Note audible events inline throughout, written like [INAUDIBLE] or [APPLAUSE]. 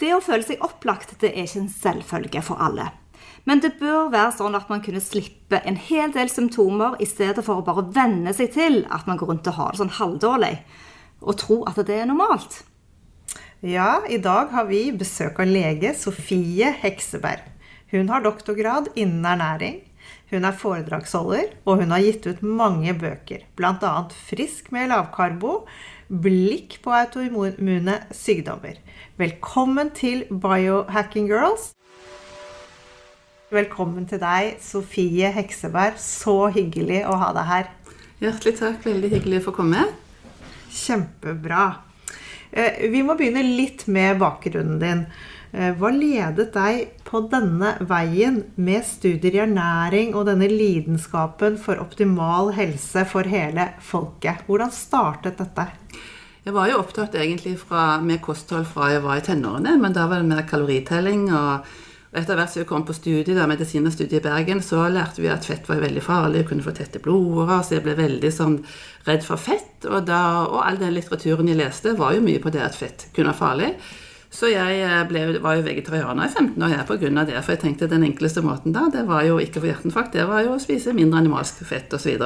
Det å føle seg opplagt det er ikke en selvfølge for alle. Men det bør være sånn at man kunne slippe en hel del symptomer i stedet for å bare venne seg til at man går rundt og har det sånn halvdårlig, og tro at det er normalt. Ja, i dag har vi besøk av lege Sofie Hekseberg. Hun har doktorgrad innen ernæring. Hun er foredragsholder, og hun har gitt ut mange bøker, bl.a. 'Frisk med lavkarbo', 'Blikk på autoimmune sykdommer'. Velkommen til Biohacking Girls. Velkommen til deg, Sofie Hekseberg. Så hyggelig å ha deg her. Hjertelig takk. Veldig hyggelig å få komme. Kjempebra. Eh, vi må begynne litt med bakgrunnen din. Eh, hva ledet deg på denne veien med studier i ernæring og denne lidenskapen for optimal helse for hele folket? Hvordan startet dette? Jeg var jo opptatt egentlig fra, med kosthold fra jeg var i tenårene, men da var det mer kaloritelling. og etter hvert som vi kom på studiet, da, medisinstudiet i Bergen, så lærte vi at fett var veldig farlig, kunne få tette blodårer, så jeg ble veldig sånn redd for fett. Og, da, og all den litteraturen jeg leste, var jo mye på det at fett kunne være farlig. Så jeg eh, ble, var jo vegetarianer i 15 år her pga. det. For jeg tenkte den enkleste måten da, det var jo ikke for hjertenfakt, det var jo å spise mindre animalsk fett osv.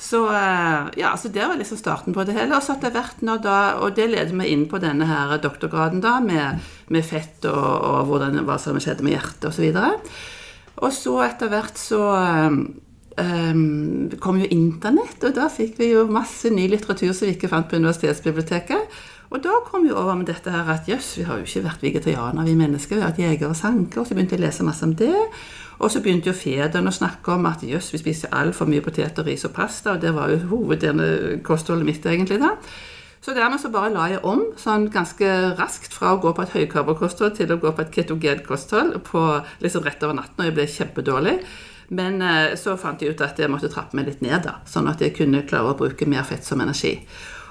Så eh, ja, så det var liksom starten på det hele. Og så etter hvert nå da, og det leder meg inn på denne her doktorgraden da, med, med fett og, og hvordan, hva som skjedde med hjertet osv. Og, og så etter hvert så um, kom jo internett, og da fikk vi jo masse ny litteratur som vi ikke fant på universitetsbiblioteket. Og da kom vi over med dette her at jøss, vi har jo ikke vært vegetarianere, vi mennesker. Vi har vært jegere og sankere. Og så begynte jeg å lese masse om det. Og så begynte jo fedrene å snakke om at jøss, vi spiser altfor mye poteter, ris og pasta. Og det var jo hovedkostholdet mitt, egentlig, da. Så dermed så bare la jeg om sånn ganske raskt fra å gå på et høykarbonkosthold til å gå på et ketogenkosthold på liksom rett over natten, og jeg ble kjempedårlig. Men eh, så fant jeg ut at jeg måtte trappe meg litt ned, da, sånn at jeg kunne klare å bruke mer fett som energi.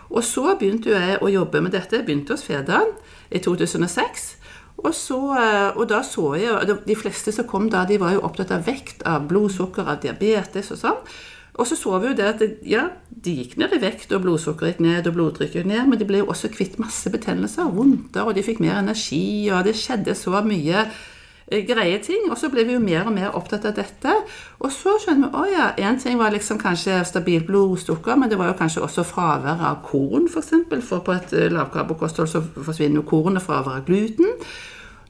Og så begynte jeg å jobbe med dette. Jeg begynte hos Federen i 2006. Og, så, eh, og, da så jeg De fleste som kom da, de var jo opptatt av vekt, av blodsukker, av diabetes og sånn. Og så så vi jo det at ja, de gikk ned i vekt, og blodsukkeret gikk ned, og blodtrykket gikk ned, men de ble jo også kvitt masse betennelser, vondter, og de fikk mer energi, og det skjedde så mye greie ting. Og så ble vi jo mer og mer opptatt av dette. Og så skjønner vi å ja, én ting var liksom kanskje stabilt blodsukker, men det var jo kanskje også fravær av korn, f.eks. For, eksempel. for på et eh, lavkarbokosthold så forsvinner jo kornet, fravær av gluten.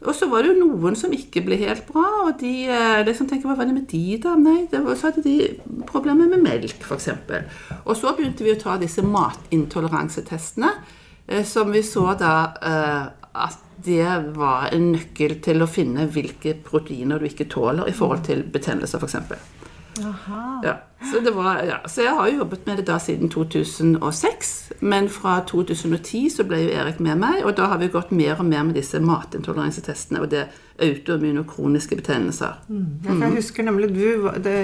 Og så var det jo noen som ikke ble helt bra, og de eh, liksom tenker Hva var det med de, da? Nei, var, så hadde de problemer med melk, f.eks. Og så begynte vi å ta disse matintoleransetestene, eh, som vi så da eh, at det var en nøkkel til å finne hvilke proteiner du ikke tåler i forhold til betennelser, f.eks. Ja, så, var, ja. så, jeg har jo jobbet med det da siden 2006. Men fra 2010 så ble jo Erik med meg, og da har vi gått mer og mer med disse matintoleransetestene og det autoimmune og kroniske betennelser. Mm. Ja, jeg husker nemlig du det,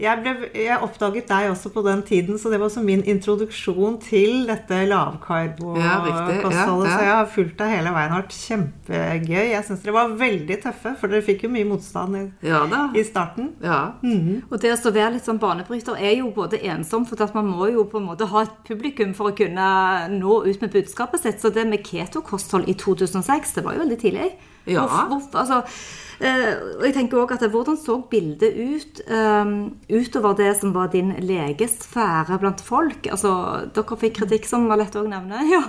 jeg, ble, jeg, oppdaget deg også på den tiden, så det var også min introduksjon til dette lavkarbo-kostholdet. Ja, ja, ja. Så jeg har fulgt deg hele veien. Har vært kjempegøy. Jeg syns dere var veldig tøffe, for dere fikk jo mye motstand i, i starten. Mm. Og det å være litt sånn banebryter er jo både ensomt, for at man må jo på en måte ha et publikum for å kunne nå ut med budskapet sitt. Så det med ketokosthold i 2006, det var jo veldig tidlig. Ja. Hvorfor, altså, Uh, og jeg tenker også at Hvordan så bildet ut um, utover det som var din legesfære blant folk? Altså, Dere fikk kritikk, som var lett å nevne. [LAUGHS] Ja,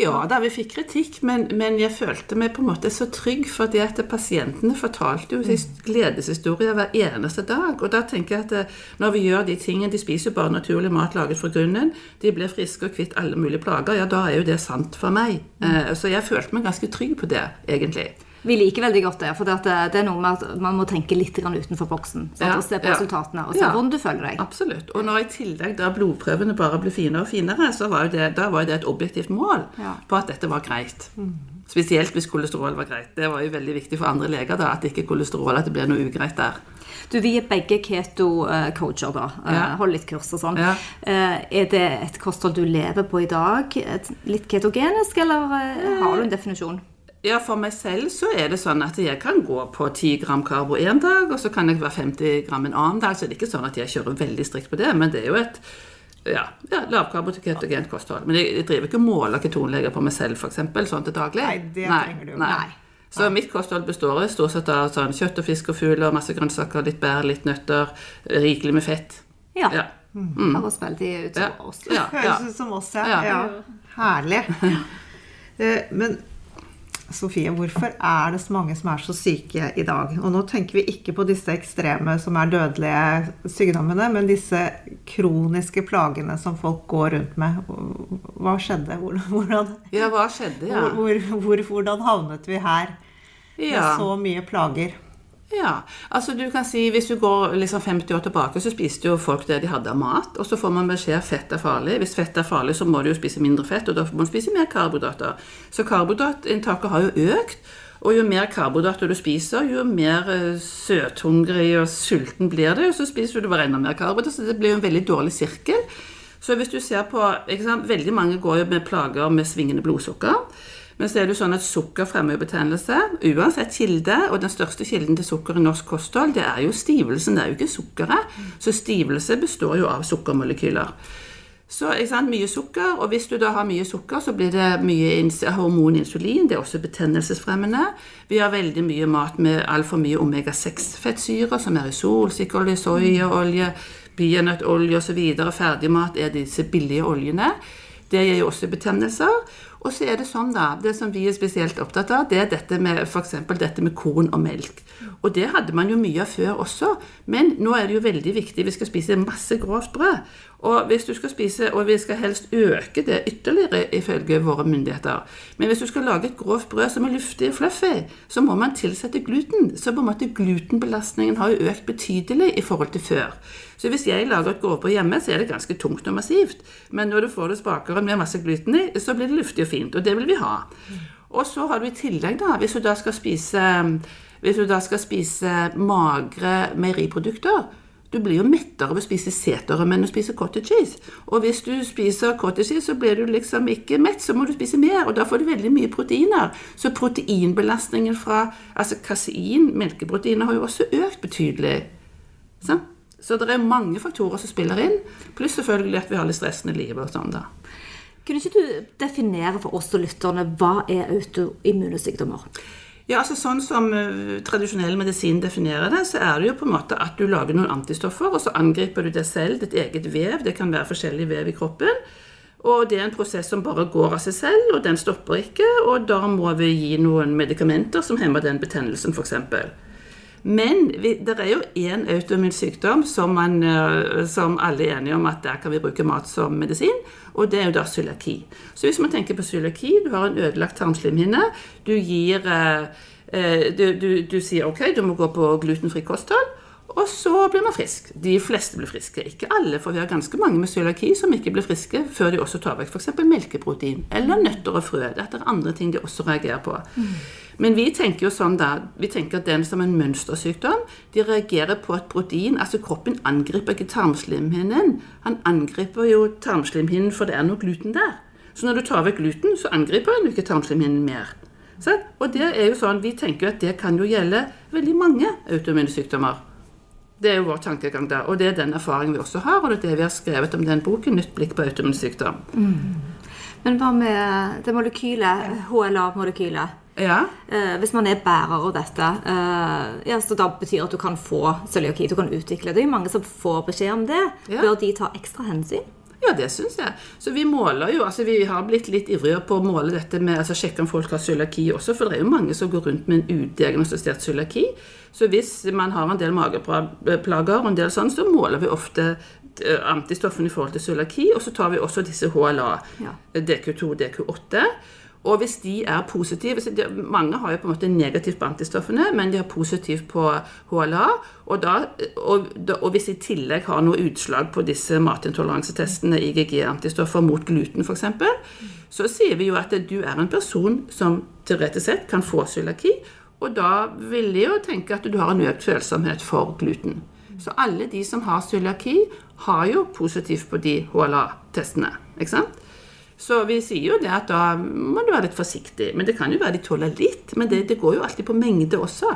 ja da, vi fikk kritikk, men, men, jeg følte meg på en måte så trygg, fordi at pasientene fortalte jo gledeshistorier hver eneste dag. Og da tenker jeg at eh, når vi gjør de tingene De spiser jo bare naturlig mat laget fra grunnen. De blir friske og kvitt alle mulige plager. Ja, da er jo det sant for meg. Uh, så jeg følte meg ganske trygg på det, egentlig. Vi liker veldig godt det. For det, er noe med at man må tenke litt utenfor boksen. Ja, og se på ja. resultatene og se ja, hvordan du føler deg. Absolutt. Og når i tillegg da blodprøvene bare ble finere og finere, så var det, da var det et objektivt mål på at dette var greit. Mm. Spesielt hvis kolesterol var greit. Det var jo veldig viktig for andre leger da, at ikke kolesterol, at det blir noe ugreit der. Du, Vi er begge keto-coacher, da. Eh, Ja. Holder litt kurs og sånn. Ja. Eh, Er det et kosthold du lever på i dag? Litt ketogenisk, eller eh, har du en definisjon? Ja, For meg selv så er det sånn at jeg kan gå på 10 gram karbo en dag, og så kan jeg være 50 gram en annen dag. Så det er ikke sånn at jeg kjører veldig strikt på det, men det er jo et ja, ja, lavkarbo til ketogent kosthold. Men jeg, jeg driver ikke og måler ketonleger på meg selv, f.eks. sånn til daglig. Nei, det trenger du jo ikke. Nei. Så mitt kosthold består av stort sett av sånn kjøtt og fisk og fugl og masse grønnsaker, litt bær, litt nøtter, rikelig med fett. Ja. Ja. Høres veldig ut Ja. som oss. Ja, ja. Høres ut som oss, ja. Ja. ja. Herlig. Eh, Men Sofie, hvorfor er det så mange som er så syke i dag? Og nå tenker vi ikke på disse ekstreme som er dødelige sykdommene, men disse kroniske plagene som folk går rundt med. Hva skjedde? Hvordan, ja, hva skjedde, ja? hvor, hvor, hvordan havnet vi her med Ja. så mye plager? Ja, altså du kan si Hvis du går liksom 50 år tilbake, så spiste jo folk det de hadde av mat. Og så får man beskjed fett er farlig. Hvis fett er farlig, så må du jo spise mindre fett, og da må du spise mer karbohydrater. Så karbohydratinntaket har jo økt. Og jo mer karbohydrater du spiser, jo mer eh, søthungrig og sulten blir du. Og så spiser du bare enda mer karbohydrater, så det blir jo en veldig dårlig sirkel. Så hvis du ser på Veldig mange går jo med plager med svingende blodsukker. Men så er det jo sånn at sukker fremmer betennelse, uansett kilde. Og den største kilden til sukker i norsk kosthold, det er jo stivelsen, det er jo ikke sukkeret. Så stivelse består jo av sukkermolekyler. Så mye sukker, og hvis du da har mye sukker, så blir det mye hormon insulin. Det er også betennelsesfremmende. Vi har veldig mye mat med altfor mye omega-6-fettsyrer, som er i solsikkeolje, soyaolje, peanøttolje osv. Ferdigmat er disse billige oljene. Det gir jo også betennelser. Og så er det sånn da, det som vi er spesielt opptatt av, det er dette med f.eks. dette med korn og melk. Og det hadde man jo mye av før også. Men nå er det jo veldig viktig. Vi skal spise masse grovt brød. Og hvis du skal spise, og vi skal helst øke det ytterligere ifølge våre myndigheter. Men hvis du skal lage et grovt brød som er luftig og fluffy, så må man tilsette gluten. Så på en måte glutenbelastningen har jo økt betydelig i forhold til før. Så hvis jeg lager et grovbrød hjemme, så er det ganske tungt og massivt. Men når du får det spakere med masse gluten i, så blir det luftig og fint. Og det vil vi ha. Og så har du i tillegg, da, hvis du da skal spise, hvis du da skal spise magre meieriprodukter du blir jo mettere av å spise setere enn å spise cottage cheese. Og hvis du spiser cottage cheese, så blir du liksom ikke mett, så må du spise mer. Og da får du veldig mye proteiner. Så proteinbelastningen fra altså kasein, melkeproteiner, har jo også økt betydelig. Sant? Så det er mange faktorer som spiller inn, pluss selvfølgelig at vi har litt stressende liv og sånn, da. Kunne ikke du definere for oss og lytterne hva er autoimmune sykdommer? Ja, altså Sånn som uh, tradisjonell medisin definerer det, så er det jo på en måte at du lager noen antistoffer, og så angriper du deg selv, ditt eget vev. Det kan være forskjellig vev i kroppen. Og det er en prosess som bare går av seg selv, og den stopper ikke. Og da må vi gi noen medikamenter som hemmer den betennelsen, f.eks. Men vi, det er jo én autoimmun sykdom som, man, eh, som alle er enige om at der kan vi bruke mat som medisin, og det er jo da cøliaki. Så hvis man tenker på cøliaki, du har en ødelagt tarmslimhinne, du gir eh, eh, du, du, du sier ok, du må gå på glutenfri kosthold. Og så blir man frisk. De fleste blir friske. Ikke alle, for vi har ganske mange med cøliaki som ikke blir friske før de også tar vekk f.eks. melkeprotein eller nøtter og frø. Dette er andre ting de også reagerer på. Men vi tenker jo sånn da, vi tenker at den som en mønstersykdom, de reagerer på at protein. altså Kroppen angriper ikke tarmslimhinnen. Han angriper jo tarmslimhinnen, for det er noe gluten der. Så når du tar vekk gluten, så angriper han ikke tarmslimhinnen mer. Så, og det er jo sånn, Vi tenker jo at det kan jo gjelde veldig mange autoimmune sykdommer. Det er jo vår tankegang da, og det er den erfaringen vi også har, og det er det vi har skrevet om den boken, 'Nytt blikk på autoimmun Mm. Men hva med det molekylet, HLA-molekylet? Ja, Eh, hvis man er bærer av dette, eh, ja, så da betyr at du kan få cøliaki, du kan utvikle det. Det er mange som får beskjed om det. Ja. Bør de ta ekstra hensyn? ja det syns jeg. Så vi måler jo, altså vi har blitt litt ivrigere på å måle dette med, altså sjekke om folk har cøliaki også, for det er jo mange som går rundt med en udiagnostisert cøliaki. Så hvis man har en del mageplager og en del sånn, så måler vi ofte eh, antistoffene i forhold til cøliaki, og så tar vi også disse HLA, Ja. DQ2, DQ8. Og hvis de er positive det, Mange har jo på en måte negativt på antistoffene, men de har positivt på HLA. Og, da, og, og hvis de i tillegg har noe utslag på disse matintoleransetestene, IGG-antistoffer mot gluten f.eks., så sier vi jo at du er en person som teoretisk sett kan få cøliaki. Og da vil de jo tenke at du har en økt følsomhet for gluten. Så alle de som har cøliaki, har jo positivt på de HLA-testene. ikke sant? Så vi sier jo det at da må du være litt forsiktig. Men det kan jo være de tåler litt. Men det, det går jo alltid på mengde også.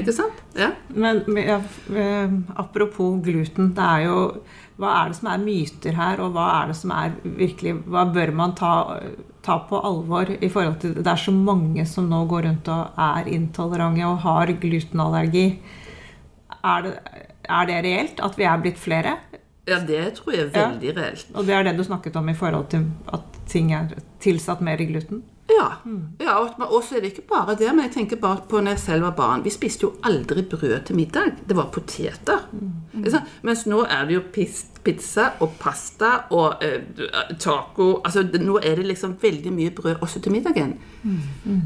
Ikke sant? Ja. Men ja, eh, apropos gluten, det er jo Hva er det som er myter her, og hva er det som er virkelig Hva bør man ta, ta på alvor i forhold til Det er så mange som nå går rundt og er intolerante og har glutenallergi. Er det, er det reelt at vi er blitt flere? ja, det tror jeg er veldig reelt. Og det er det du snakket om i forhold til at ting er tilsatt mer i gluten? Ja. ja og så er det ikke bare det, men jeg tenker bare på når jeg selv var barn. Vi spiste jo aldri brød til middag. Det var poteter. Mm. sant? Mens nå er det jo pizza og pasta og eh, taco altså Nå er det liksom veldig mye brød også til middagen. Mm.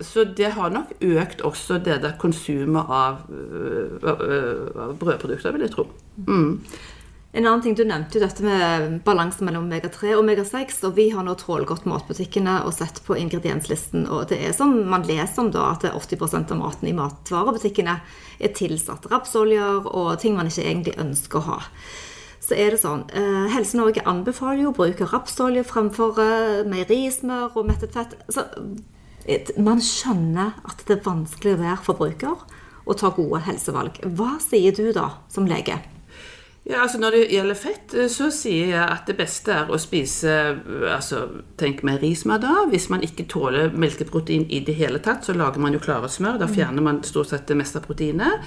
Så det har nok økt også det der konsumet av, øh, øh, av brødprodukter, vil jeg tro. Mm. En annen ting Du nevnte jo dette med balansen mellom omega-3 og omega-6. og Vi har nå trålgått matbutikkene og sett på ingredienslisten. og Det er som man leser om da, at 80% av maten i matvarebutikkene er tilsatt rapsoljer og ting man ikke egentlig ønsker å ha. Så er det sånn, eh, Helse Norge anbefaler jo å bruke rapsolje fremfor eh, meierismør og mettet fett. Så et, man skjønner at det er vanskelig å være forbruker og ta gode helsevalg. Hva sier du da, som lege? Ja, altså Når det gjelder fett, eh, så sier jeg at det beste er å spise eh, altså, Tenk meierismør da. Hvis man ikke tåler melkeprotein i det hele tatt, så lager man jo klare smør. Da fjerner man stort sett det meste av proteinet.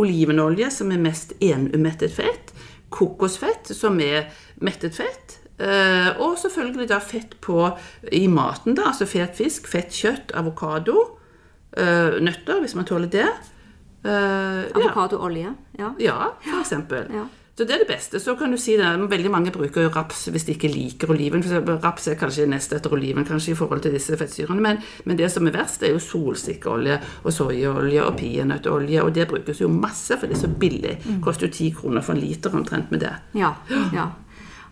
Olivenolje, som er mest enumettet fett. Kokosfett, som er mettet fett. Eh, og selvfølgelig da fett på i maten, da. Altså fet fisk, fett kjøtt, avokado. nøtter, hvis man tåler det. Avokadoolje? Ja. Ja, for eksempel. Ja. Så det er det beste. Så kan du si det, Veldig mange bruker jo raps hvis de ikke liker oliven. For raps er kanskje nest etter oliven kanskje i forhold til disse fettsyrene. Men, men det som er verst, er jo solsikkeolje og soyaolje og peanøttolje. Og det brukes jo masse, for det er så billig. Koster jo ti kroner for en liter omtrent med det. Ja. ja.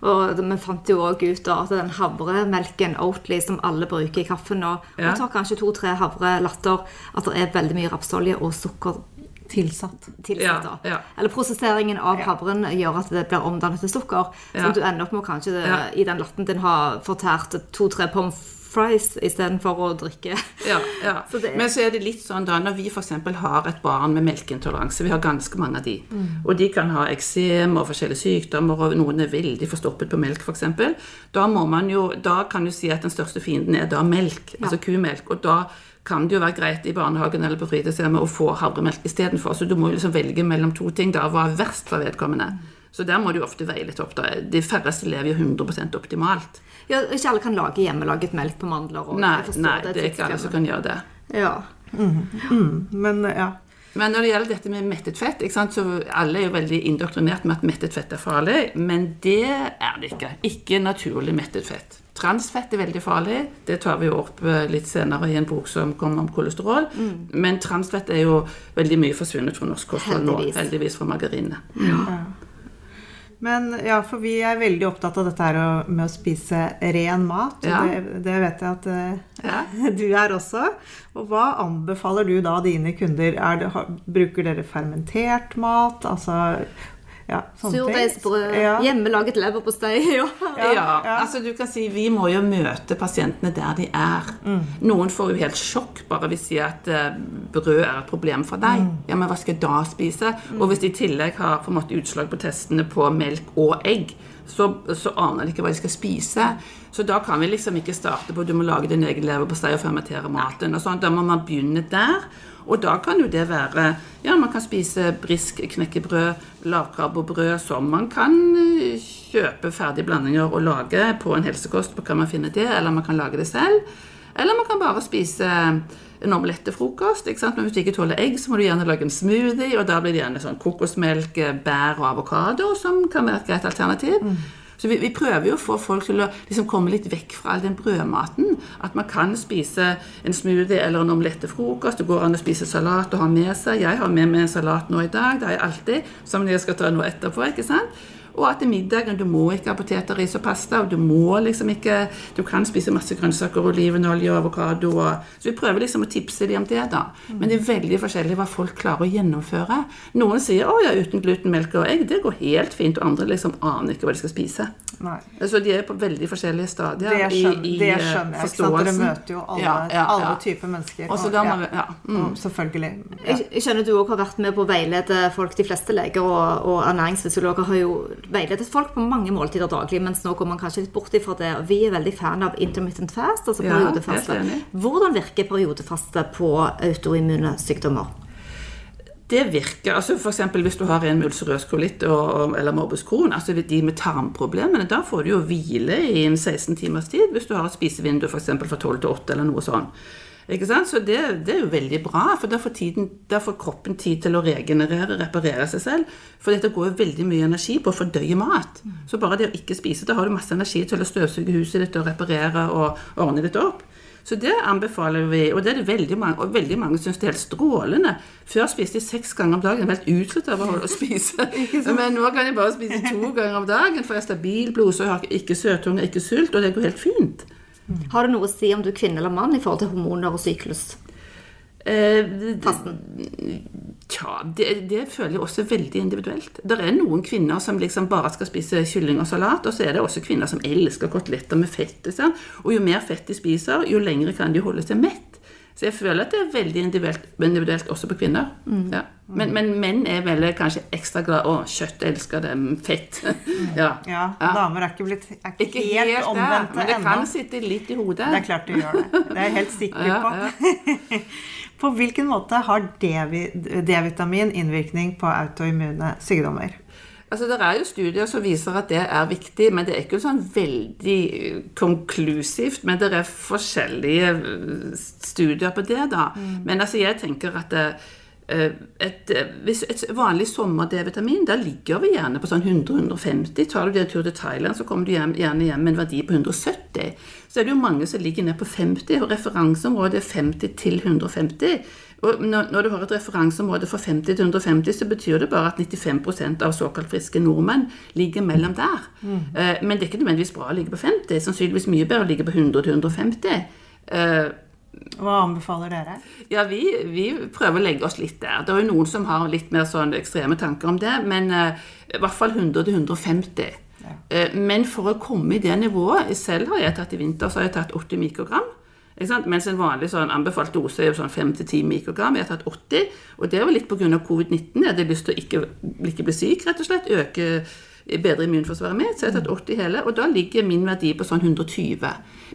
Og vi fant jo òg ut at den havremelken Oatly som alle bruker i kaffen nå, Ja. og tar kanskje to-tre havrelatter, at det er veldig mye rapsolje og sukker Tilsatt. tilsatt. Ja, da. ja. Eller prosesseringen av havren gjør at det blir omdannet til sukker. Ja. Så du ender opp med å kanskje det, Ja. i den latten din ha fortært to-tre pommes fries istedenfor å drikke. Ja, ja. [LAUGHS] Så det er- Men så er det litt sånn da, når vi f.eks. har et barn med melkeintoleranse, vi har ganske mange av de, og de kan ha eksem og forskjellige sykdommer, og noen er veldig forstoppet på melk f.eks., da må man jo, da kan du si at den største fienden er da melk, altså kumelk, og da kan det jo være greit i barnehagen eller på fritidshjemmet å få havremelk istedenfor. Så du må jo liksom velge mellom to ting. da, Hva er verst for vedkommende? Så der må du ofte veie litt opp. da. De færreste lever jo 100% optimalt. Ja, ikke alle kan lage hjemmelaget melk på mandler. Og Nei, nei, det er ikke alle som kan gjøre det. Ja. Men ja. Men når det gjelder dette med mettet fett, ikke sant, så alle er jo veldig indoktrinert med at mettet fett er farlig, men det er det ikke. Ikke naturlig mettet fett. Transfett er veldig farlig. Det tar vi opp eh, litt senere i en bok som kommer om kolesterol. Men transfett er jo veldig mye forsvunnet fra norsk kosthold nå. Heldigvis. Fra margarine. Men ja, for vi er veldig opptatt av dette her med å spise ren mat. Ja. Det, det vet jeg at eh, Ja. [LAUGHS] du er også. Og hva anbefaler du da dine kunder? Er det, har, bruker dere fermentert mat? Altså ja. Surdeigsbrød, Ja. hjemmelaget leverpostei. [LAUGHS] Ja. Ja, Ja, ja. altså du kan si Vi må jo møte pasientene der de er. Noen får jo helt sjokk bare hvis de sier at uh, brød er et problem for deg. Ja, men hva skal jeg da spise? Og hvis de i tillegg har på en måte utslag på testene på melk og egg, så, så aner de ikke hva de skal spise. Så da kan vi liksom ikke starte på du må lage din egen leverpostei og fermentere maten. og sånt. Da må man begynne der. Og da kan jo det være Ja, man kan spise brisk knekkebrød, lavkarbobrød, som man kan eh, kjøpe ferdige blandinger og lage på en helsekost. på kan man finne det? Eller man kan lage det selv. Eller man kan bare spise en omelett til frokost. ikke sant? Men hvis du ikke tåler egg, så må du gjerne lage en smoothie, og da blir det gjerne sånn kokosmelk, bær og avokado, som kan være et greit alternativ. Så vi, vi prøver jo å få folk til å liksom komme litt vekk fra all den brødmaten. At man kan spise en smoothie eller en omelett til frokost. Det går an å spise salat og ha med seg. Jeg har med meg en salat nå i dag. Det har jeg alltid. Som jeg skal ta noe etterpå. ikke sant? Og at til middagen du må ikke ha poteter, ris og pasta. og Du må liksom ikke, du kan spise masse grønnsaker, olivenolje og avokado. Så vi prøver liksom å tipse dem om det. da. Men det er veldig forskjellig hva folk klarer å gjennomføre. Noen sier 'Å ja, uten gluten, melk og egg, det går helt fint', og andre liksom aner ikke hva de skal spise. Nei. Så de er på veldig forskjellige stadier Det skjønner, i, i det eh, skjønner jeg. ikke sant? Dere møter jo alle, Ja, ja, alle typer mennesker. Og og-. Mm. Og Selvfølgelig. Ja. Jeg, jeg skjønner du òg har vært med på å veilede folk. De fleste leger og, og ernæringsfysiologer har jo veiledet folk på mange måltider daglig, mens nå går man kanskje litt bort ifra det. Vi er veldig fan av intermittent fast, altså periodefaste. Hvordan virker periodefaste på autoimmune sykdommer? Det virker, altså F.eks. hvis du har en mulserøs kolitt eller morbus Crohn, altså de med tarmproblemene, da får du jo hvile i en 16 timers tid hvis du har et spisevindu eksempel fra 12 til 8 eller noe sånt. Ikke sant? Så det, det er jo veldig bra, for da får, tiden, da får kroppen tid til å regenerere, reparere seg selv. For dette går jo veldig mye energi på å fordøye mat. Så bare det å ikke spise, da har du masse energi til å støvsuge huset ditt og reparere og ordne litt opp. Så det anbefaler vi, og det er det veldig mange, og veldig mange syns det er helt strålende. Før spiste jeg seks ganger om dagen. Helt utslitt av å spise. [LAUGHS] Men nå kan jeg bare spise to ganger om dagen, for jeg har stabil blodsukker, ikke søtunge, ikke sult, og det går helt fint. Har det noe å si om du er kvinne eller mann i forhold til hormoner og syklus? Eh, det- Fasten. Tja, det, det føler jeg også veldig individuelt. Det er noen kvinner som liksom bare skal spise kylling og salat, og så er det også kvinner som elsker koteletter med fett. Og jo mer fett de spiser, jo lengre kan de holde seg mett. Så jeg føler at det er veldig individuelt, individuelt også på kvinner. Ja. Men, men menn er vel kanskje ekstra glad Å, kjøtt elsker dem. Fett. [LAUGHS] ja. Ja, damer er ikke blitt er ikke, Ikke helt, helt omvendte ennå. men det enda. kan sitte litt i hodet. Det er klart du gjør det. Det er jeg helt sikker Ja, på. [LAUGHS] På hvilken måte har D-vi- D-vitamin innvirkning på autoimmune sykdommer? Altså, Det er jo studier som viser at det er viktig, men det er ikke sånn veldig eh, konklusivt. Men det er forskjellige eh, studier på det, da. Men altså, jeg tenker at det, eh, et, eh, hvis et vanlig sommer-D-vitamin, da ligger vi gjerne på sånn 100-150. Tar du en tur til Thailand, så kommer du hjem, gjerne hjem med en verdi på 170. Så er det jo mange som ligger ned på 50, og referanseområdet er 50 til 150. Og når, når du har et referanseområde fra 50 til 150, så betyr det bare at 95% av såkalt friske nordmenn ligger mellom der. Mm. men det er ikke nødvendigvis bra å ligge på 50. Sannsynligvis mye bedre å ligge på 100 til 150. Hva anbefaler dere? ja, vi, vi prøver å legge oss litt der. Det er jo noen som har litt mer sånn ekstreme tanker om det, men uh, i hvert fall 100 til 150. Uh, men for å komme i det nivået Selv har jeg tatt i vinter så har jeg tatt 80 mikrogram. Mens en vanlig sånn anbefalt dose er jo sånn 5-10 mikrogram. Jeg har tatt 80, og det var litt pga. covid-19. Jeg hadde lyst til å ikke, ikke bli syk, rett og slett. Øke bedre immunforsvaret mitt, så jeg har tatt 80 hele, og da ligger min verdi på sånn 120.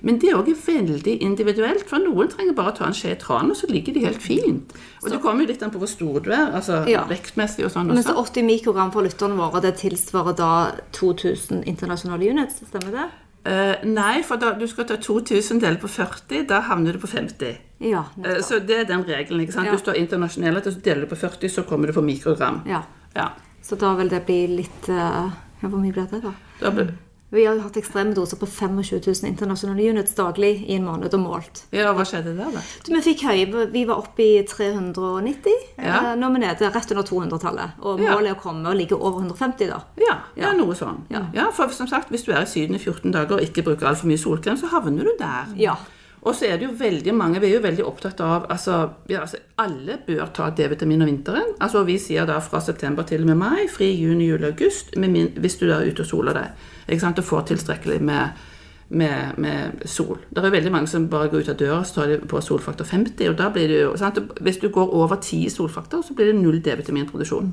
Men det er òg veldig individuelt, for noen trenger bare å ta en skje tran, og så ligger de helt fint. Og det kommer jo litt an på hvor stor du er, altså Ja. vektmessig og sånn Men så 80 mikrogram for lytterne våre, det tilsvarer da 2000 internasjonale units, stemmer det? Uh, nei, for da du skal ta 2000 deler på 40, da havner du på 50. Ja. uh, så det er den regelen. ikke sant? Ja. Hvis du har internasjonale, så deler du på 40, så kommer du på mikrogram. ja. Ja. Så da vil det bli litt eh, ja, Hvor mye blir det, da? Da blir, Vi har jo hatt ekstreme doser på 25 000 internasjonale units daglig i en måned og målt. ja, hva skjedde der, da? Du, Vi fikk høye, vi var oppe i 390. Ja. Eh, Nå er vi nede rett under 200-tallet. Og Ja. målet er å komme og ligge over 150, da. Ja, ja, Ja. noe sånn. Ja. Ja. for som sagt, Hvis du er i Syden i 14 dager og ikke bruker altfor mye solkrem, så havner du der. Ja. Og så er det jo veldig mange Vi er jo veldig opptatt av altså, ja, altså Alle bør ta D-vitamin om vinteren. Altså Vi sier da fra september til og med mai, fri juni, juli, august, min, hvis du er ute og soler deg. Ikke sant, Og får tilstrekkelig med, med, med sol. Det er veldig mange som bare går ut av døra så tar de på solfaktor 50. og da blir det jo, sant? Hvis du går over 10 solfaktor, så blir det null D-vitaminproduksjon.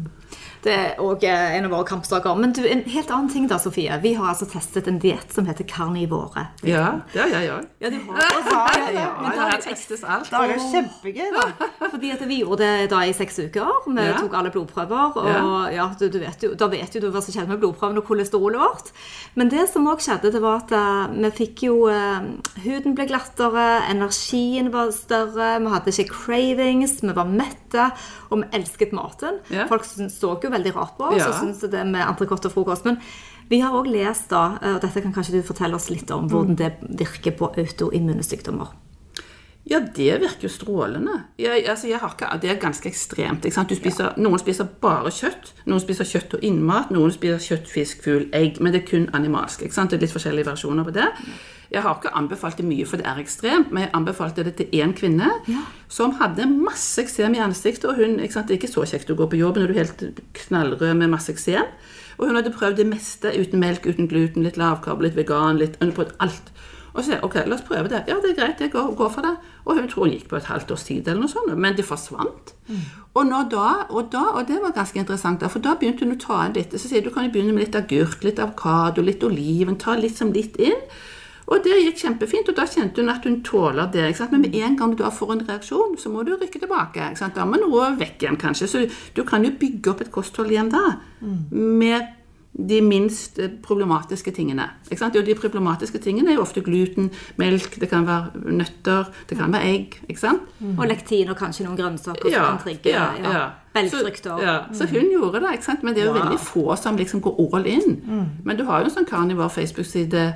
Det er òg en av våre kampsaker. Men du, en helt annen ting da, Sofie. Vi har altså testet en diett som heter carnivore. Ja, det har jeg òg. Ja, du har Ja, ja, Men da- her testes alt. Da er det jo kjempegøy, da. Fordi at vi gjorde det da i seks uker. Vi Ja. tok alle blodprøver. Og ja, du, du vet jo, da vet jo du hva som skjedde med blodprøvene og kolesterolet vårt. Men det som òg skjedde, det var at uh, vi fikk jo uh, Huden ble glattere, energien var større, vi hadde ikke cravings, vi var mette, og vi elsket maten. Ja. Folk så jo veldig rart på Ja. og syntes det med entrecôte og frokost. Men Vi har òg lest, da, og dette kan kanskje du fortelle oss litt om, hvordan det virker på autoimmune sykdommer. Ja, det virker jo strålende. Jeg, altså, jeg har ikke, det er ganske ekstremt. Spiser, Noen spiser bare kjøtt. Noen spiser kjøtt og innmat. Noen spiser kjøtt, fisk, fugl, egg. Men det er kun animalsk. Det er litt forskjellige versjoner på det. Jeg har ikke anbefalt det mye, for det er ekstremt, men jeg anbefalte det til én kvinne som hadde masse eksem i ansiktet. og hun, ikke sant? Det er ikke så kjekt å gå på jobb når du er helt knallrød med masse eksem. Og hun hadde prøvd det meste uten melk, uten gluten, litt lavkarbo, litt vegan, litt Hun hadde prøvd alt. Og så sier jeg ok, la oss prøve det. Ja, det er greit, jeg går, går for det. Og hun tror hun gikk på et halvt års tid, eller noe sånt, men det forsvant. Og, når da, og, da, og det var ganske interessant, for da begynte hun å ta inn litt. Så sier du kan jo begynne med litt agurk, litt avokado, litt oliven. Ta litt som litt inn. Og det gikk kjempefint, og da kjente hun at hun tåler det. Men med en gang du da får en reaksjon, så må du rykke tilbake. Da må noe vekk igjen, kanskje. Så du kan jo bygge opp et kosthold igjen da. Med de minst problematiske tingene. Og de problematiske tingene er jo ofte gluten, melk, det kan være nøtter, det kan være egg. sant? Og lektin og kanskje noen grønnsaker som kan trigge ja, ja, ja. belgfrukter. Så, ja, så hun gjorde det, men det er jo Wow. veldig få som liksom går all in. Men du har jo en sånn Carnivore Facebook-side,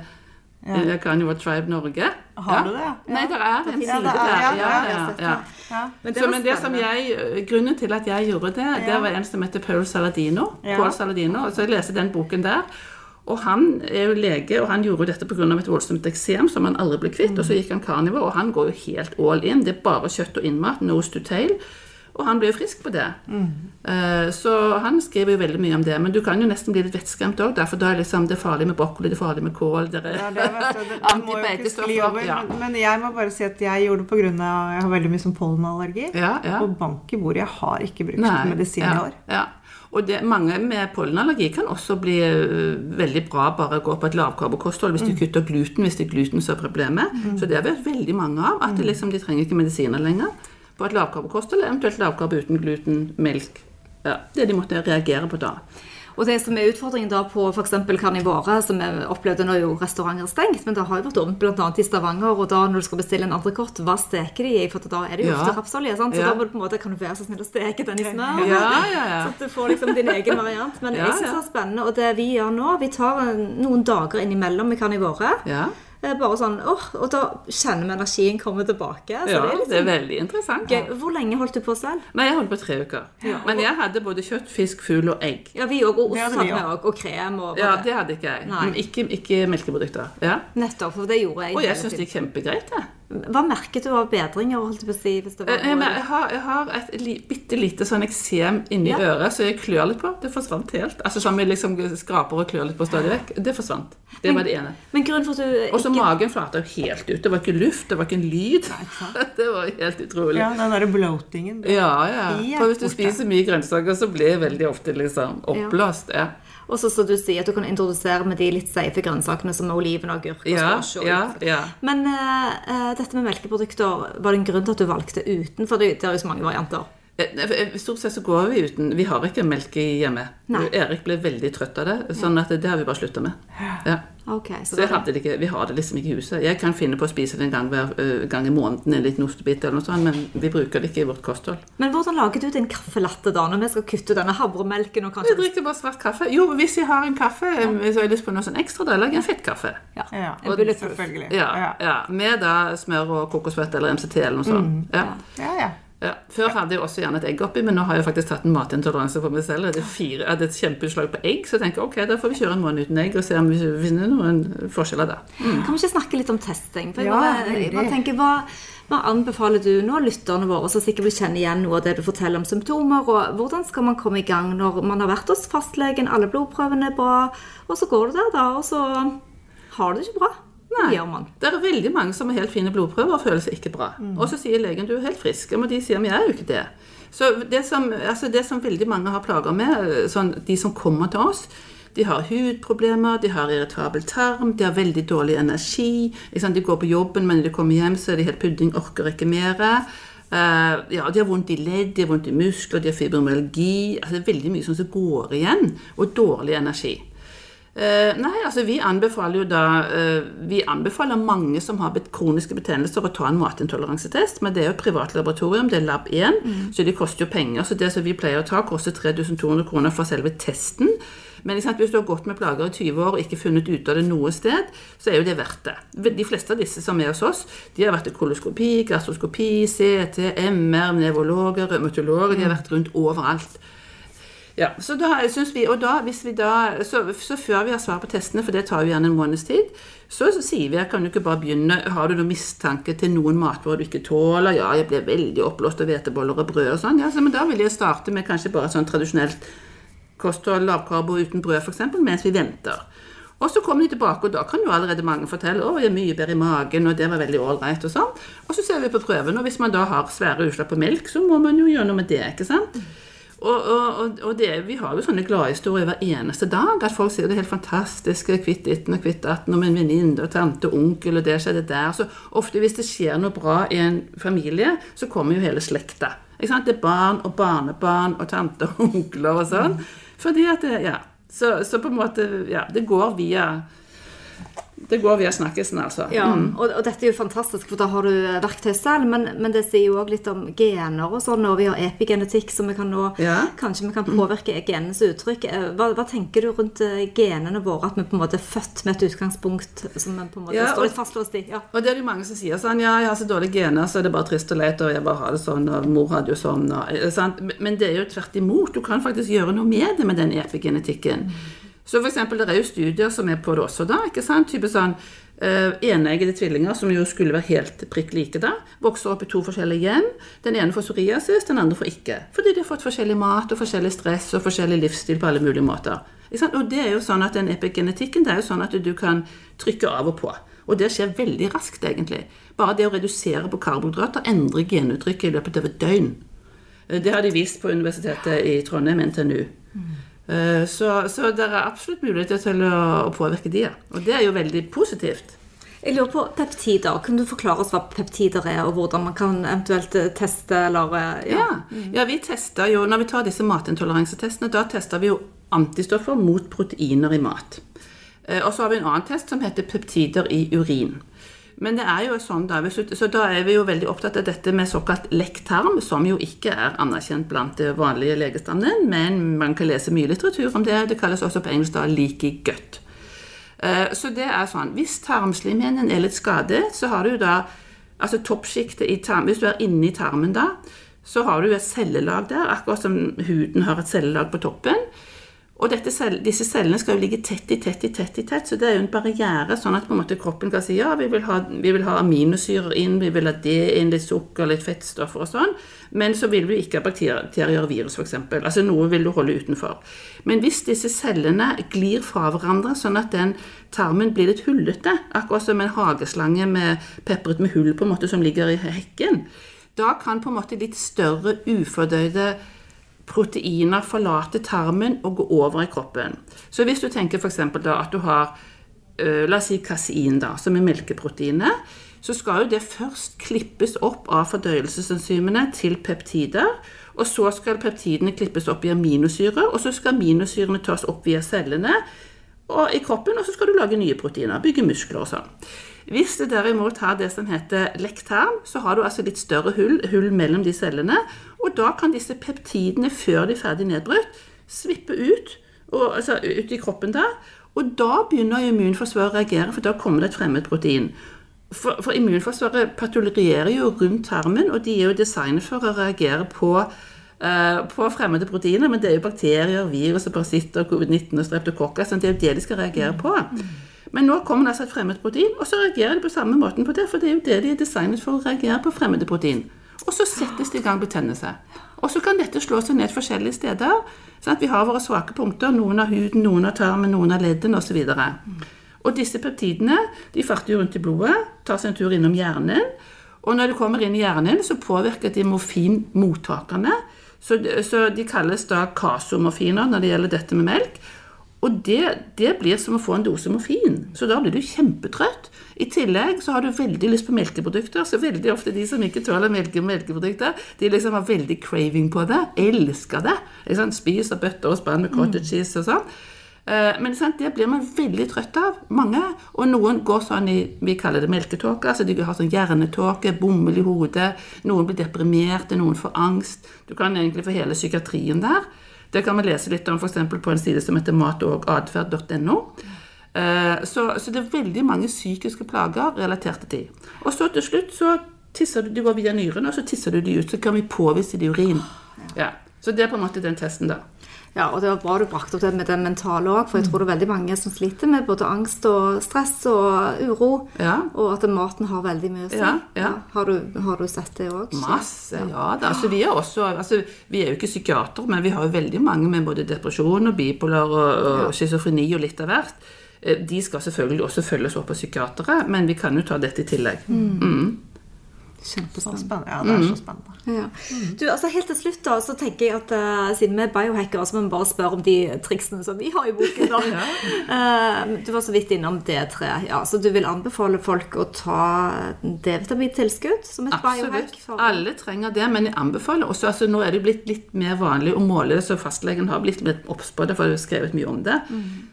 ja. Carnivore Tribe Norge. Har du det? Nei, det er en Ja, side er- der. ja, Ja, ja, ja, ja. Ja. Men det Så, men det som jeg, grunnen til at jeg gjorde det, det var en som heter Paul Saladino. Ja. Paul Saladino, så Jeg leste den boken der. Og Han er jo lege, og han gjorde dette pga. et voldsomt eksem som han aldri ble kvitt. Og så gikk han carnivore, og han går jo helt all in. Det er bare kjøtt og innmat, nose to tail. Og han ble jo frisk på det. Eh, Så han skriver jo veldig mye om det. Men du kan jo nesten bli litt vettskremt òg, for da er liksom det farlig med brokkoli, det er farlig med kål det er Ja, det, vet du, det, det over. Ja. Men, men jeg må bare si at jeg gjorde det pga. jeg har veldig mye som pollenallergi. Ja, ja. Og bank i bordet. Jeg har ikke brukt Nei, medisin ja, i år. Ja. Og det, mange med pollenallergi kan også bli øh, veldig bra bare å gå på et lavkarbokosthold hvis Mm. du kutter gluten, hvis det er gluten som er problemet. Så det har vi veldig mange av. At Mm. liksom, de trenger ikke medisiner lenger. På et lavkarbokosthold, eventuelt lavkarbo uten gluten, melk. Ja, det de måtte reagere på da. Og det som er utfordringen da på f.eks. karnivore, som vi opplevde når jo restauranter er stengt, men det har jo vært åpent bl.a. i Stavanger, og da når du skal bestille en entrecôte, hva steker de i? For da er det jo Ja. ofte rapsolje, sant? så Ja. da må du på en måte, kan du være så snill å steke den i smør? Ja, ja, ja. Så at du får liksom din egen variant. Men Ja, jeg syns det er spennende. Og det vi gjør nå, vi tar noen dager innimellom med Carnivore. Ja, Eh, Bare sånn, åh, Og da kjenner vi energien komme tilbake. Så ja det er det er liksom veldig interessant. gøy. Hvor lenge holdt du på selv? Nei, jeg holdt på tre uker. Men jeg hadde både kjøtt, fisk, fugl og egg. Ja, vi òg. Og Det ost hadde vi også. òg. Og krem. Og Ja, det hadde ikke jeg. Men ikke, ikke melkeprodukter. Ja. Nettopp. For det gjorde jeg. Og jeg syns det er kjempegreit, jeg. Hva merket du av bedringer? holdt du på å si, hvis det var Eh, noe- Jeg har, jeg har et li, bitte lite sånn eksem inni Ja. øret, så jeg klør litt på. Det forsvant helt. Altså sånn vi liksom skraper og klør litt på stadig vekk. Det forsvant. Det var det ene. Men grunnen for at du Og så ikke magen flata jo helt ut. Det var ikke luft, det var ikke en lyd. [LAUGHS] Det var helt utrolig. Ja, den derre bloatingen. Ja, ja. For hvis du spiser mye grønnsaker, så blir jeg veldig ofte liksom oppblåst. Ja, Og så som du sier, at du kan introdusere med de litt safe grønnsakene som oliven og agurk ja, ja. ja. Men uh, uh, dette med melkeprodukter, var det en grunn til at du valgte utenfor? Det, det er jo så mange varianter. Eh, eh, Stort sett så går vi uten. Vi har ikke melk hjemme. Nei. Erik ble veldig trøtt av det, sånn at det har vi bare slutta med. Ja. Okay, så Så jeg hadde det ikke, Vi har det liksom ikke i huset. Jeg kan finne på å spise det en gang, hver, øh, gang i måneden, en liten ostebit eller noe sånt, men vi bruker det ikke i vårt kosthold. Men hvordan lager du din kaffelatte da, når vi skal kutte denne havremelken og kanskje Vi drikker bare svart kaffe. Jo, hvis jeg har en kaffe, ja. så har jeg lyst på noe sånn ekstra, da lager jeg en fettkaffe. ja, Ja, en bulletproof? selvfølgelig. Ja, ja. Med da smør og kokosfett eller MCT eller noe sånt. Ja. Ja, ja. Ja. Før hadde jeg også gjerne et egg oppi, men nå har jeg faktisk tatt en matintoleranse for meg selv. Jeg hadde, fire, jeg hadde et kjempeutslag på egg, så jeg tenker ok, da får vi kjøre en måned uten egg og se om vi finner noen forskjeller der. Kan vi ikke snakke litt om testing? For jeg Ja, bare, jeg bare tenker, hva, hva anbefaler du nå lytterne våre som sikkert vil kjenne igjen noe av det du forteller om symptomer, og hvordan skal man komme i gang når man har vært hos fastlegen, alle blodprøvene er bra, og så går du der da, og så har du det ikke bra? Nei. gjør man? Det er veldig mange som har helt fine blodprøver og føler seg ikke bra. Og så sier legen du er helt frisk, men de sier vi er jo ikke det. Så det som, altså det som veldig mange har plager med, sånn, de som kommer til oss, de har hudproblemer, de har irritabel tarm, de har veldig dårlig energi. De går på jobben, men når de kommer hjem, så er de helt pudding, orker ikke mer. Uh, ja, de har vondt i ledd, de har vondt i muskler, de har fibromyalgi. Altså, det er veldig mye sånn som går igjen, og dårlig energi. Eh, nei, altså vi anbefaler jo da uh, Vi anbefaler mange som har kroniske betennelser å ta en matintoleransetest, men det er jo et privat laboratorium, det er Lab 1, så det koster jo penger. Så det som vi pleier å ta, koster 3200 kroner for selve testen. Men sant, hvis du har gått med plager i 20 år og ikke funnet ut av det noe sted, så er jo det verdt det. De fleste av disse som er hos oss, de har vært i koloskopi, gastroskopi, CT, MR, nevrologer, revmatologer. De har vært rundt overalt. Ja, så da synes vi, og da, hvis vi da, så, så før vi har svar på testene, for det tar jo gjerne en måneds tid, så, så sier vi at kan du ikke bare begynne Har du noen mistanke til noen matvarer du ikke tåler? Ja, jeg blir veldig oppblåst av hveteboller og brød og sånn. Ja, så, men da vil jeg starte med kanskje bare sånn tradisjonelt kosthold, lavkarbo uten brød f.eks., mens vi venter. Og så kommer de tilbake, og da kan jo allerede mange fortelle å, jeg er mye bedre i magen, og det var veldig ålreit, og sånn. Og så ser vi på prøven, og hvis man da har svære utslag på melk, så må man jo gjøre noe med det, ikke sant. Og, og, og det, vi har jo sånne gladhistorier hver eneste dag. At folk sier det helt fantastisk. Kvitt ditten og kvitt datten om en venninne og tante og onkel, og det skjedde der. Så ofte hvis det skjer noe bra i en familie, så kommer jo hele slekta. Ikke sant? Det er barn og barnebarn og tante og [LAUGHS] onkler og sånn. Fordi at det, ja, så, så på en måte Ja, det går via det går via snakkesen, altså. Ja, mm. og, og, dette er jo fantastisk, for da har du verktøy selv. Men, men det sier jo òg litt om gener og sånn, og vi har epigenetikk, så vi kan nå ja. Kanskje vi kan påvirke genenes uttrykk. Eh, hva, hva, tenker du rundt eh, genene våre? At vi på en måte er født med et utgangspunkt som vi på en måte ja, står litt fastlåst i? Ja. Og det er jo mange som sier sånn Ja, jeg har så dårlige gener, så er det bare trist og leit, og jeg bare har det sånn, og mor hadde jo sånn, og sant? Men det er jo tvert imot. Du kan faktisk gjøre noe med det med den epigenetikken. Mm. Så for eksempel, Det er jo studier som er på det også da. ikke sant? Type sånn uh, Eneggede tvillinger som jo skulle være helt prikk like da, vokser opp i to forskjellige hjem. Den ene får psoriasis, den andre får ikke. Fordi de har fått forskjellig mat og forskjellig stress og forskjellig livsstil på alle mulige måter. Og det er jo sånn at den epigenetikken det er jo sånn at du kan trykke av og på. Og det skjer veldig raskt, egentlig. Bare det å redusere på karbohydrater endrer genuttrykket i løpet av et døgn. Eh, det har de vist på Universitetet i Trondheim, NTNU. Mm. Eh, så, så det er absolutt muligheter til å, påvirke de, og det er jo veldig positivt. Jeg lurer på peptider. Kan du forklare oss hva peptider er, og hvordan man kan eventuelt eh, teste eller eh, Ja, ja, ja vi tester jo Når vi tar disse matintoleransetestene, da tester vi jo antistoffer mot proteiner i mat. Og så har vi en annen test som heter peptider i urin. Men det er jo sånn da, så da er vi jo veldig opptatt av dette med såkalt lekktarm, som jo ikke er anerkjent blant det vanlige legestanden, men man kan lese mye litteratur om det. Det kalles også på engelsk da leaky gut. Eh, så det er sånn Hvis tarmslimhinnen er litt skadet, så har du da altså toppsjiktet i tarmen Hvis du er inni tarmen da, så har du et cellelag der, akkurat som huden har et cellelag på toppen. Og dette, disse cellene skal jo ligge tett i tett i tett i tett, så det er jo en barriere, sånn at på en måte kroppen kan si ja, vi vil ha, vi vil ha aminosyrer inn, vi vil ha det inn, litt sukker, litt fettstoffer og sånn, men så vil du ikke ha bakterier og virus, f.eks. Altså noe vil du holde utenfor. Men hvis disse cellene glir fra hverandre, sånn at den tarmen blir litt hullete, akkurat som en hageslange med pepret med hull på en måte som ligger i hekken, da kan på en måte litt større ufordøyde proteiner forlater tarmen og går over i kroppen. Så hvis du tenker f.eks. at du har øh, la oss si kasein, da, som er melkeproteinet, så skal jo det først klippes opp av fordøyelsesenzymene til peptider. Og så skal peptidene klippes opp i aminosyrer, og så skal aminosyrene tas opp via cellene i kroppen, og så skal du lage nye proteiner, bygge muskler og sånn. Hvis du derimot har det som heter lektarm, så har du altså litt større hull, hull mellom de cellene. Og da kan disse peptidene, før de er ferdig nedbrutt, svippe ut, og, altså ut i kroppen da. Og da begynner immunforsvaret å reagere, for da kommer det et fremmed protein. For, for immunforsvaret patruljerer jo rundt tarmen, og de er jo designet for å reagere på Uh, på fremmede proteiner, men det er jo bakterier, virus, parasitter, covid-19 og streptokokker. Så det er jo det de skal reagere på. Men nå kommer det altså et fremmed protein, og så reagerer de på samme måten på det. For det er jo det de er designet for å reagere på fremmede protein. Og så settes det i gang betennelse. Og så kan dette slå seg ned forskjellige steder. sånn at Vi har våre svake punkter. Noen av huden, noen av tarmen, noen av leddene osv. Og, og disse peptidene de farter rundt i blodet, tar seg en tur innom hjernen. Og når de kommer inn i hjernen, så påvirker de morfinmottakerne. Så, så de kalles da kasomorfiner når det gjelder dette med melk. Og det, det, blir som å få en dose morfin. Så da blir du kjempetrøtt. I tillegg så har du veldig lyst på melkeprodukter. Så veldig ofte de som ikke tåler melke melkeprodukter, de liksom har veldig craving på det. Elsker det. Liksom, spiser bøtter og spann med cottage cheese og sånn. Eh, men sant, det blir man veldig trøtt av. Mange. Og noen går sånn i vi kaller det melketåke. altså De har sånn hjernetåke, bomull i hodet. Noen blir deprimerte, noen får angst. Du kan egentlig få hele psykiatrien der. Det kan vi lese litt om f.eks. på en side som heter matogatferd.no. Eh, Så, så det er veldig mange psykiske plager relatert til de. Og så til slutt så tisser du, du går via nyrene, og så tisser du de ut. Så kan vi påvise det i urin. Ja. Så det er på en måte den testen, da. Ja, og det var bra du brakte opp det med det mentale òg, for jeg tror det er veldig mange som sliter med både angst og stress og uro, Ja. og at maten har veldig mye å si. Ja, ja. Har, du, har du sett det òg? Masse, ja. Altså, vi, er også, altså, vi er jo ikke psykiatere, men vi har jo veldig mange med både depresjon og bipolar og, og schizofreni og litt av hvert. Eh, De skal selvfølgelig også følges opp av psykiatere, men vi kan jo ta dette i tillegg. Mm. Så Kjempespennende. Ja, det er så spennende. Ja. Du, altså Helt til slutt, da, så tenker jeg at uh, siden vi er biohackere, så må vi bare spørre om de triksene som vi har i boken. da. [LAUGHS] Eh, du var så vidt innom D3. ja, Så du vil anbefale folk å ta D-vitamintilskudd som et biohack? Absolutt. Alle trenger det, men jeg anbefaler også altså Nå er det blitt litt mer vanlig å måle det, så fastlegen har blitt litt obs på det, for det har skrevet mye om det.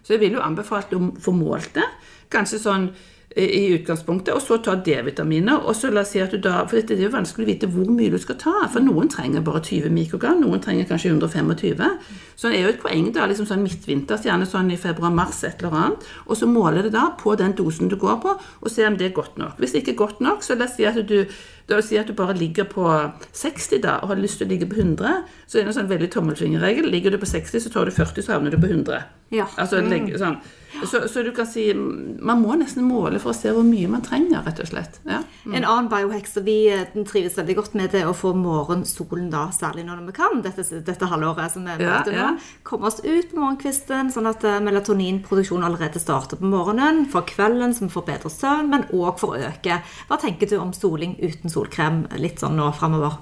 Så jeg vil jo anbefale å få målt det. Kanskje sånn i utgangspunktet, og så ta D-vitaminer. og så la oss si at du da, For Det er jo vanskelig å vite hvor mye du skal ta. For noen trenger bare 20 mikrogram, noen trenger kanskje 125. Så det er jo et poeng da, liksom sånn midtvinters, gjerne sånn i februar-mars, et eller annet. Og så måle det da på den dosen du går på, og se om det er godt nok. Hvis det ikke er godt nok, så la oss si at du da si at du bare ligger på 60 da, og har lyst til å ligge på 100, så er det en sånn veldig tommelfingerregel. Ligger du på 60, så tar du 40, så havner du på 100. Ja. Altså, legge, sånn. så, så du kan si Man må nesten måle for å se hvor mye man trenger, rett og slett. Ja. En annen biohack som vi eh, trives veldig godt med, det er å få morgensolen, da, særlig når vi kan, dette, dette halvåret som vi Ja, møter nå. Komme oss ut på morgenkvisten, sånn at eh, melatoninproduksjonen allerede starter på morgenen. For kvelden, så vi får bedre søvn, men òg for å øke. Hva tenker du om soling uten solkrem litt sånn nå framover?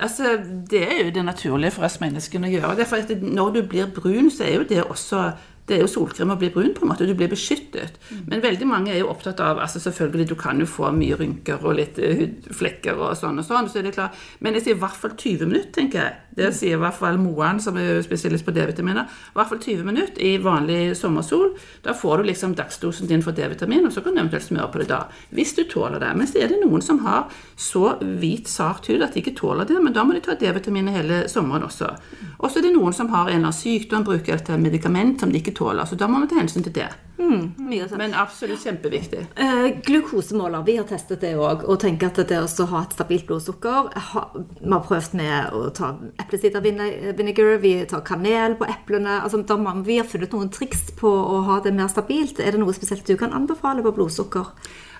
Altså, Det er jo det naturlige for oss menneskene å gjøre. Det for Når du blir brun, så er jo det også det er jo solkrem å bli brun, på en måte. Du blir beskyttet. Men veldig mange er jo opptatt av altså selvfølgelig, Du kan jo få mye rynker og litt eh, hudflekker og sånn og sånn. så er det klart. Men jeg sier i hvert fall 20 minutter, tenker jeg. Det sier i hvert fall Moan, som er spesialist på D-vitaminer. I hvert fall 20 minutter i vanlig sommersol. Da får du liksom dagsdosen din for D-vitamin, og så kan du eventuelt smøre på det da. Hvis du tåler det. Men så er det noen som har så hvit, sart hud at de ikke tåler det. Men da må de ta D-vitamin hele sommeren også. Og så er det noen som har en eller annen sykdom, bruker et medikament som de ikke tåler. Så da må vi ta hensyn til det. Sånn. Men absolutt kjempeviktig. Eh, glukosemåler, vi har testet det òg, og tenker at det å ha et stabilt blodsukker ha, Vi har prøvd med å ta eplesidervinegar, vi tar kanel på eplene altså, er Vi har funnet noen triks på å ha det mer stabilt. Er det noe spesielt du kan anbefale på blodsukker?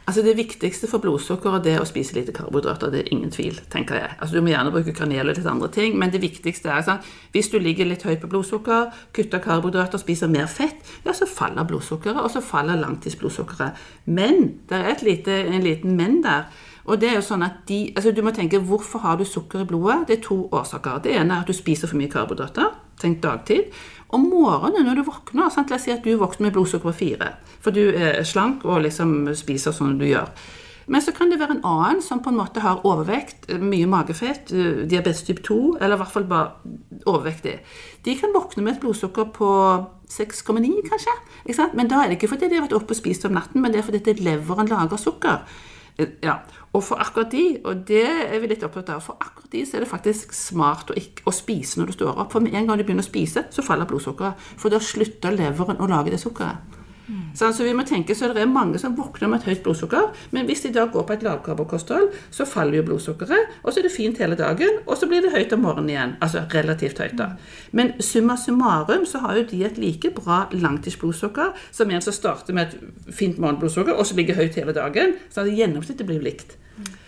Altså Det viktigste for blodsukkeret er å spise lite karbohydrater. Det er ingen tvil, tenker jeg. Altså Du må gjerne bruke kanel og litt andre ting, men det viktigste er sånn, hvis du ligger litt høyt på blodsukker, kutter karbohydrater, spiser mer fett, ja, så faller blodsukkeret, og så faller langtidsblodsukkeret. Men det er lite, en liten men der. Og det er jo sånn at de, altså Du må tenke hvorfor har du sukker i blodet? Det er to årsaker. Det ene er at du spiser for mye karbohydrater. Tenk dagtid. Om morgenen når du våkner sant? La oss si at du våkner med blodsukker på fire. For du er slank og liksom spiser sånn du gjør. Men så kan det være en annen som på en måte har overvekt, mye magefett, eh, diabetes type 2, eller i hvert fall bare overvektig. De kan våkne med et blodsukker på 6,9 kanskje. Men da er det ikke fordi de har vært oppe og spist om natten, men det er fordi er leveren lager sukker. Eh, Ja, Og for akkurat de, og det er vi litt opptatt av, for akkurat de så er det faktisk smart å, ikke, å spise når du står opp. For med en gang du begynner å spise, så faller blodsukkeret. For da slutter leveren å lage det sukkeret. Sånn, så vi må tenke, så det er mange som våkner med et høyt blodsukker, men hvis de da går på et lavkarbokosthold, så faller jo blodsukkeret, og så er det fint hele dagen, og så blir det høyt om morgenen igjen. Altså relativt høyt, da. Men summa summarum så har jo de et like bra langtidsblodsukker som en som starter med et fint morgenblodsukker, og så ligger høyt hele dagen. Så gjennomsnittet blir likt.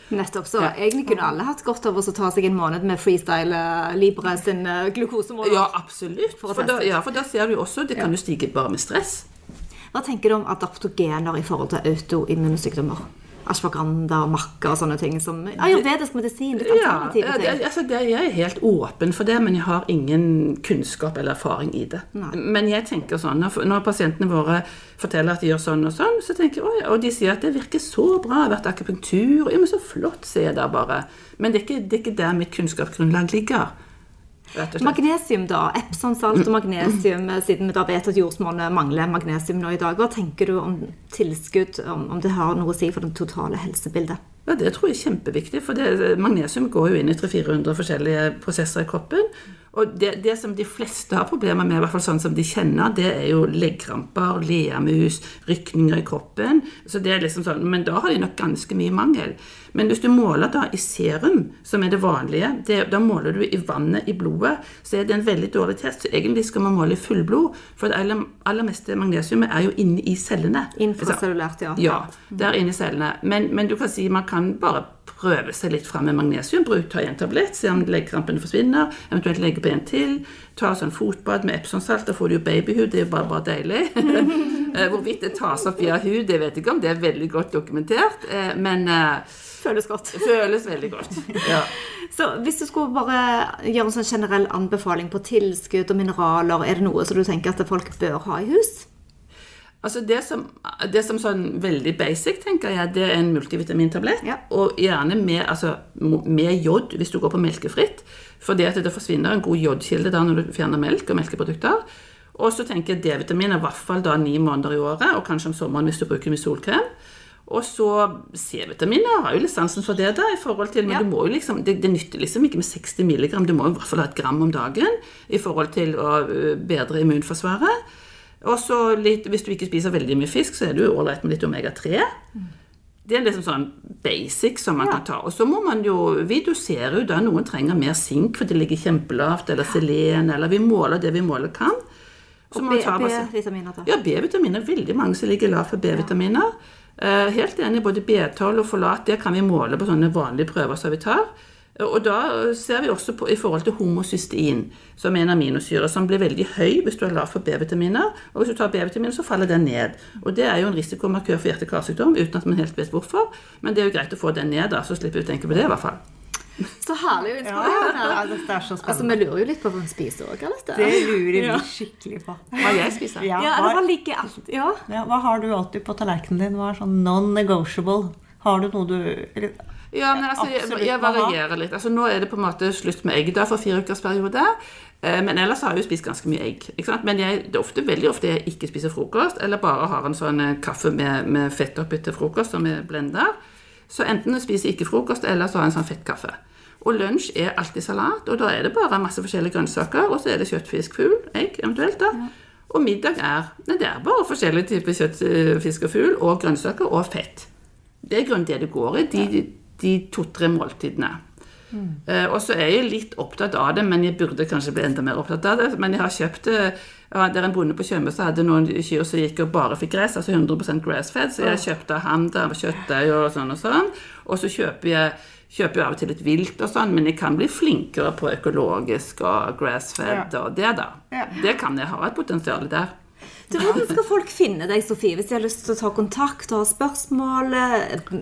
Nettopp, så egentlig kunne alle hatt godt av å ta seg en måned med freestyle eh, Libre sin eh, glukosemåler. Ja, absolutt. For For da, ja, for da ser du jo også Det kan jo stige bare med stress. Hva tenker du om adaptogener i forhold til autoimmune sykdommer? Ashwagandha og makka og sånne ting som ayurvedisk medisin. Litt Ja, alternative ja, ting. altså det, jeg er helt åpen for det, men jeg har ingen kunnskap eller erfaring i det. Nei. Men jeg tenker sånn, når, når pasientene våre forteller at de gjør sånn og sånn, så tenker jeg, «Oi», og de sier at det virker så bra, det har vært akupunktur, ja, men så flott, sier jeg da bare. Men det er ikke, det er ikke der mitt kunnskapsgrunnlag ligger. Magnesium, da. Epsonsalt og magnesium, eh, siden vi da vet at jordsmonnet mangler magnesium nå i dag. Hva tenker du om tilskudd, om, om det har noe å si for det totale helsebildet? Ja, Det tror jeg er kjempeviktig, for det, magnesium går jo inn i 300-400 forskjellige prosesser i kroppen. Og det, det, som de fleste har problemer med, i hvert fall sånn som de kjenner, det er jo leggkramper, leamus, rykninger i kroppen. Så det er liksom sånn, Men da har de nok ganske mye mangel. Men hvis du måler da i serum, som er det vanlige, det, da måler du i vannet i blodet, så er det en veldig dårlig test. Så egentlig skal man måle i fullblod, for det aller, aller meste magnesiumet er jo inne i cellene. Infracellulært, ja. Ja, der inne i cellene. Men, men du kan si man kan bare prøve seg litt fram med magnesium. Bruk, ta en tablett, se om leggkrampene forsvinner. Eventuelt legge på en til. Ta sånn fotbad med Epsom-salt. Da får du jo babyhud. Det er jo bare, bare deilig. [LAUGHS] Eh, hvorvidt det tas opp via hud, det vet jeg ikke om. Det er veldig godt dokumentert. Eh, men eh, Føles godt. Føles veldig godt. [LAUGHS] Ja. Så hvis du skulle bare gjøre en sånn generell anbefaling på tilskudd og mineraler, er det noe som du tenker at folk bør ha i hus? Altså det som, det som sånn veldig basic, tenker jeg, det er en multivitamintablett. Ja. Og gjerne med, altså, med jod hvis du går på melkefritt. For det, det forsvinner en god jodkilde da når du fjerner melk og melkeprodukter. Og så tenker jeg D-vitamin er i hvert fall da ni måneder i året, og kanskje om sommeren hvis du bruker mye solkrem. Og så C-vitaminer har jo litt sansen for det, da, i forhold til, men Ja. du må jo liksom, det, det nytter liksom ikke med 60 milligram, du må i hvert fall ha et gram om dagen i forhold til å bedre immunforsvaret. Og så litt, hvis du ikke spiser veldig mye fisk, så er det jo ålreit med litt omega-3. Det er liksom sånn basic som man Ja. kan ta. Og så må man jo Vi doserer jo da noen trenger mer sink, for det ligger kjempelavt, eller selen, eller vi måler det vi måler kan. Så Og B-vitaminer, ja, B-vitaminer. Veldig mange som ligger lavt for B-vitaminer. Eh, helt enig, i både B12 og forlat. det kan vi måle på sånne vanlige prøver som vi tar. Eh, Og da ser vi også på i forhold til homocystein, som er en aminosyre som blir veldig høy hvis du er lav for B-vitaminer. Og hvis du tar B-vitaminer, så faller den ned. Og det er jo en risikomarkør for hjerte-karsykdom, uten at man helt vet hvorfor. Men det er jo greit å få den ned, da, så slipper vi å tenke på det, i hvert fall. Så herlig og Ja, inspirerende. ja, er så Altså. Vi lurer jo litt på hva hun spiser òg? Det lurer Ja. vi skikkelig på. Hva jeg spiser. Ja, Ja, eller hva, hva ligger alt Ja. ja, hva har du alltid på tallerkenen din? Hva er sånn non-negotiable? Har du noe du eller, Ja, men altså, jeg, jeg varierer litt. Altså, nå er det på en måte slutt med egg da for fire ukers periode. Eh, Men ellers har jeg jo spist ganske mye egg. Ikke sant? Men jeg, det er ofte, veldig ofte jeg ikke spiser frokost, eller bare har en sånn eh, kaffe med, med fett oppi til frokost som er blender. Så enten du spiser ikke frokost, eller så har en sånn fettkaffe. Og lunsj er alltid salat, og da er det bare masse forskjellige grønnsaker, og så er det kjøtt, fisk, fugl, egg eventuelt. da. Og middag er Nei, det er bare forskjellige typer kjøtt, eh, fisk og fugl, og grønnsaker og fett. Det er grunnen til det det går i, de, de to-tre måltidene. Eh, og så er jeg litt opptatt av det, men jeg burde kanskje bli enda mer opptatt av det. Men jeg har kjøpt ja, Det er en bonde på Tjøme som hadde noen kyr som gikk og bare fikk gress, altså 100 grassfed, så jeg kjøpte ham der med kjøttdeig og sånn og sånn. Og så kjøper jeg, kjøper jo av og til litt vilt og sånn, men jeg kan bli flinkere på økologisk og grass-fed Ja. og det, da. Ja. Det kan jeg ha et potensial der. Du, Hvordan skal folk finne deg, Sofie, hvis de har lyst til å ta kontakt og ha spørsmål?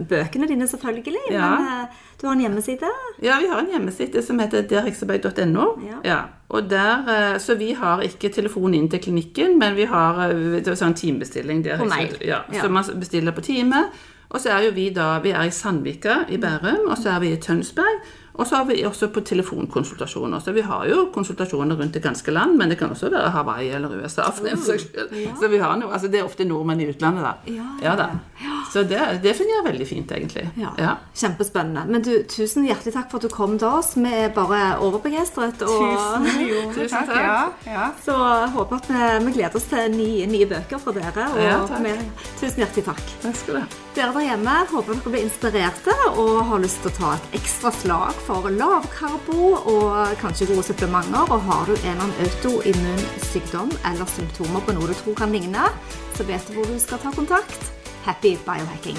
Bøkene dine, selvfølgelig, Ja. men eh, du har en hjemmeside? Ja, vi har en hjemmeside som heter derhekseberg.no. Ja. og der, eh, så vi har ikke telefon inn til klinikken, men vi har en er sånn timebestilling. Der På mail. Ja, Ja. Så man bestiller på time. Og så er jo vi da Vi er i Sandvika i Bærum, og så er vi i Tønsberg. Og så har vi også på telefonkonsultasjoner. Så vi har jo konsultasjoner rundt det ganske land, men det kan også være Hawaii eller USA. for den saks skyld. Så vi har noe, altså det er ofte nordmenn i utlandet, da. Ja, da. Så det, det fungerer veldig fint, egentlig. Ja. Ja. Kjempespennende. Men du, tusen hjertelig takk for at du kom til oss. Vi er bare overbegeistret. Og Tusen [LAUGHS] millioner Tusen takk. takk. Ja, ja. så håper at vi, vi gleder oss til nye, nye bøker fra dere. Og Ja, takk. vi, tusen hjertelig takk. Takk skal du ha. Dere der hjemme håper dere blir inspirerte og har lyst til å ta et ekstra slag for lavkarbo og kanskje gode supplementer. Og har du en eller annen autoimmunsykdom eller symptomer på noe du tror kan ligne, så vet du hvor du skal ta kontakt. Happy biohacking.